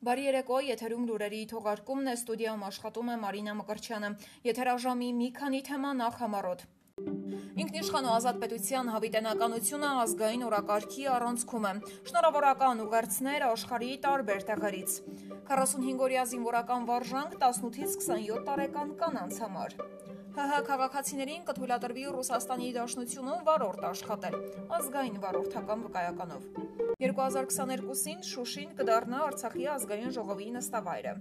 Բարի երեկո, եթերում լուրերի թողարկումն է, ստուդիայում աշխատում է Մարինա Մկրչյանը։ Եթերաժամի մի քանի թեմա նախ համարոտ։ Ինքնիշխան ու ազատ պետության հավիտենականությունը ազգային օրակարգի առանցքում է։ Շնորհավորական ուղերձներ աշխարհի տարբեր տեղերից։ 45-օրյա զինվորական վարժանք 18-ից 27 տարեկան կանանց համար։ ՀՀ քաղաքացիներին կթույլատրվի Ռուսաստանի Դաշնությունում վարորդ աշխատել, ազգային վարորդական վկայականով։ 2022-ին Շուշին կդառնա Արցախի ազգային ժողովի նստավայրը։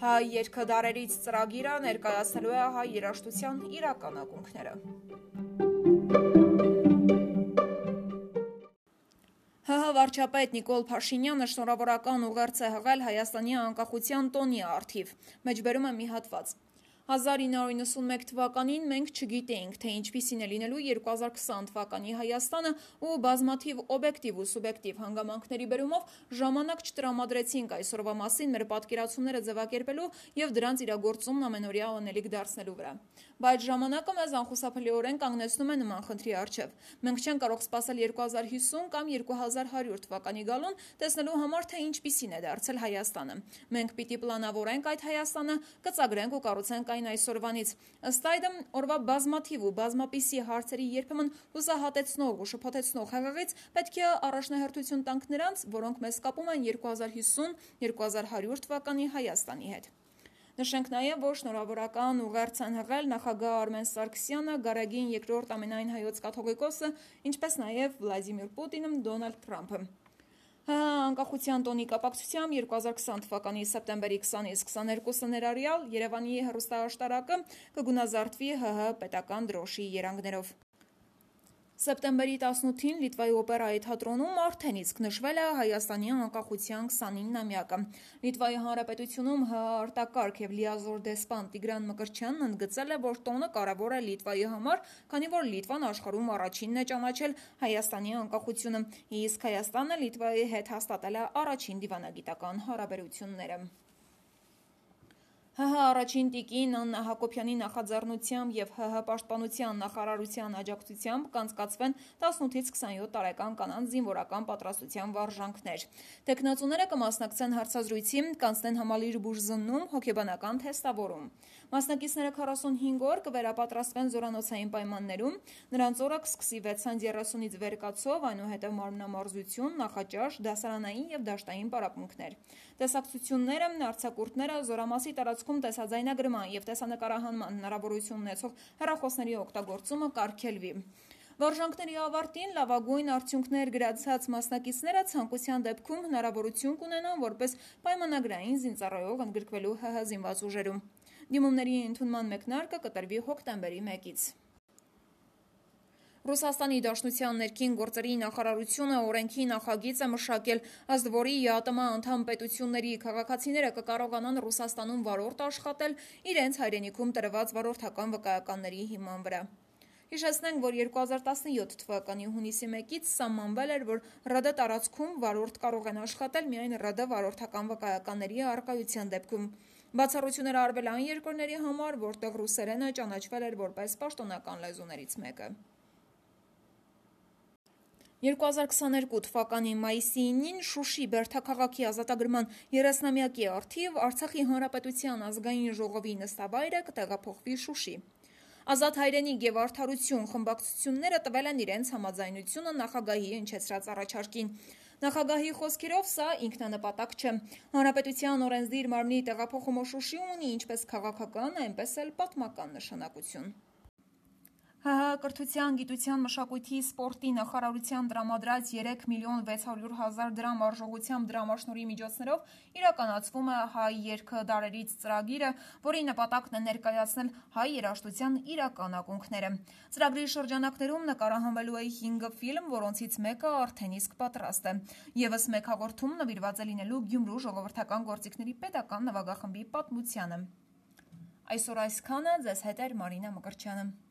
Հայ երկը դարերից ծրագիրը ներկայացնելու է հայ երաժշտության իրական ակունքները։ ՀՀ վարչապետ Նիկոլ Փաշինյանը շնորհավորական ուղերձ է հղել Հայաստանի անկախության տոնի արթիվ։ Մեջբերում է մի հատված։ 1991 թվականին մենք չգիտեինք, թե ինչպիսին է լինելու 2020 թվականի Հայաստանը ու բազմաթիվ օբյեկտիվ ու սուբյեկտիվ հանգամանքների բերումով ժամանակ չտրամադրեցինք այսօրվա մասին մեր պատկերացումները ձևակերպելու եւ դրանց իրագործումն ամենօրյա անելիք դարձնելու վրա։ Բայց ժամանակը մեզ անխուսափելիորեն կանգնեցնում է նման խնդրի առջև։ Մենք չենք կարող սպասել 2050 կամ 2100 թվականի գալուն տեսնելու համար, թե ինչպիսին է դարձել Հայաստանը։ Մենք պիտի պլանավորենք այդ Հայաստանը, կծագրենք ու կառուցենք այն այսօրվանից։ Ըստ այդմ, օրվա բազմաթիվ ու բազմապիսի հարցերի երբեմն հուսահատեցնող ու շփոթեցնող հեղեղից պետք է առաջնահերթություն տանք նրանց, որոնք մեզ կապում են 2050-2100 թվականի Հայաստանի հետ։ Նշենք նաև, որ շնորհավորական ուղերձ են հղել նախագահ Արմեն Սարգսյանը, Գարագին երկրորդ ամենայն հայոց կաթողիկոսը, ինչպես նաև Վլադիմիր Պուտինը, Դոնալդ Թրամփը։ անկախության տոնի կապակցությամբ 2020 թվականի սեպտեմբերի 20-ից 22-ը ներառյալ Երևանի հեռուստաաշտարակը կգունազարդվի ՀՀ պետական դրոշի երանգներով։ Սեպտեմբերի 18-ին Լիտվայի օպերայի թատրոնում արդեն իսկ նշվել է Հայաստանի անկախության 29-ամյակը։ Լիտվայի Հանրապետությունում ՀՀ արտակարգ եւ լիազոր դեսպան Տիգրան Մկրտչյանն ընդգծել է, որ տոնը կարևոր է Լիտվայի համար, քանի որ Լիտվան աշխարհում առաջինն է ճանաչել Հայաստանի անկախությունը, իսկ Հայաստանը Լիտվայի հետ հաստատել է առաջին դիվանագիտական հարաբերությունները։ ՀՀ առաջին տիկին Աննա Հակոբյանի նախաձեռնությամբ եւ ՀՀ պաշտպանության նախարարության աջակցությամբ կանցկացվեն 18-ից 27 տարեկան կանանց զինվորական պատրաստության վարժանքներ։ Տեխնացուները կմասնակցեն հարցազրույցի, կանցնեն համալիր բուժզննում, հոգեբանական թեստավորում։ Մասնակիցները 45 օր կվերապատրաստվեն զորանոցային պայմաններում, նրանց օրը կսկսի 630-ից վեր կացով, այնուհետև մարմնամարզություն, նախաճաշ, դասարանային եւ դաշտային պարապմունքներ։ Տեսակցությունները, արձակուրդները զորամասի տարածքում տեսաձայնագրման եւ տեսանկարահանման հնարավորություն ունեցող հեռախոսների օգտագործումը կարգելվի։ Վարժանքների ավարտին լավագույն արդյունքներ գրացած մասնակիցները ցանկության դեպքում հնարավորություն կունենան որպես պայմանագրային զինծառայող ընդգրկվելու ՀՀ զինված ուժերում։ Դիմումների ընդունման մեկնարկը կտրվի հոկտեմբերի 1-ից։ Ռուսաստանի Դաշնության ներքին գործերի նախարարությունը օրենքի նախագիծ է մշակել, ըստ որի ԵԱՏՄ անդամ պետությունների քաղաքացիները կկարողանան Ռուսաստանում վարորդ աշխատել իրենց հայրենիքում տրված վարորդական վկայականների հիման վրա։ Հիշեցնենք, որ 2017 թվականի հունիսի 1-ից սահմանվել էր, որ ՌԴ տարածքում վարորդ կարող են աշխատել միայն ՌԴ վարորդական վկայականների առկայության դեպքում։ Բացառություններ արվել այն երկրների համար, որտեղ ռուսերենը ճանաչվել էր որպես պաշտոնական լեզուներից մեկը։ 2022 թվականի մայիսի 9-ին Շուշի Բերթաքաղաքի ազատագրման 30-ամյակի արդիվ Արցախի Հանրապետության ազգային ժողովի նստավայրը կտեղափոխվի Շուշի։ Ազատ հայրենիք եւ արդարություն խմբակցությունները տվել են իրենց համաձայնությունը նախագահի ընչեցրած առաջարկին։ Նախագահի խոսքերով սա ինքնանպատակ չէ։ Հանրապետության օրենսդիր մարմնի տեղափոխումը Շուշի ունի ինչպես քաղաքական, այնպես էլ պատմական նշանակություն։ ՀՀ կրթության, գիտության, մշակույթի, սպորտի նախարարության դրամադրած 3 միլիոն 600 հազար դրամ արժողությամբ դրամաշնորի միջոցներով իրականացվում է հայ երկը դարերից ծրագիրը, որի նպատակն է ներկայացնել հայ երաշտության իրական ակունքները։ Ծրագրի շրջանակներում նկարահանվելու է 5 ֆիլմ, որոնցից մեկը արդեն իսկ պատրաստ է։ Եվս մեկ հաղորդում նվիրված է լինելու Գյումրու ժողովրդական գործիքների պետական նվագախմբի պատմությանը։ Այսօր այսքանը ձեզ հետ էր Մարինա Մկրչյանը։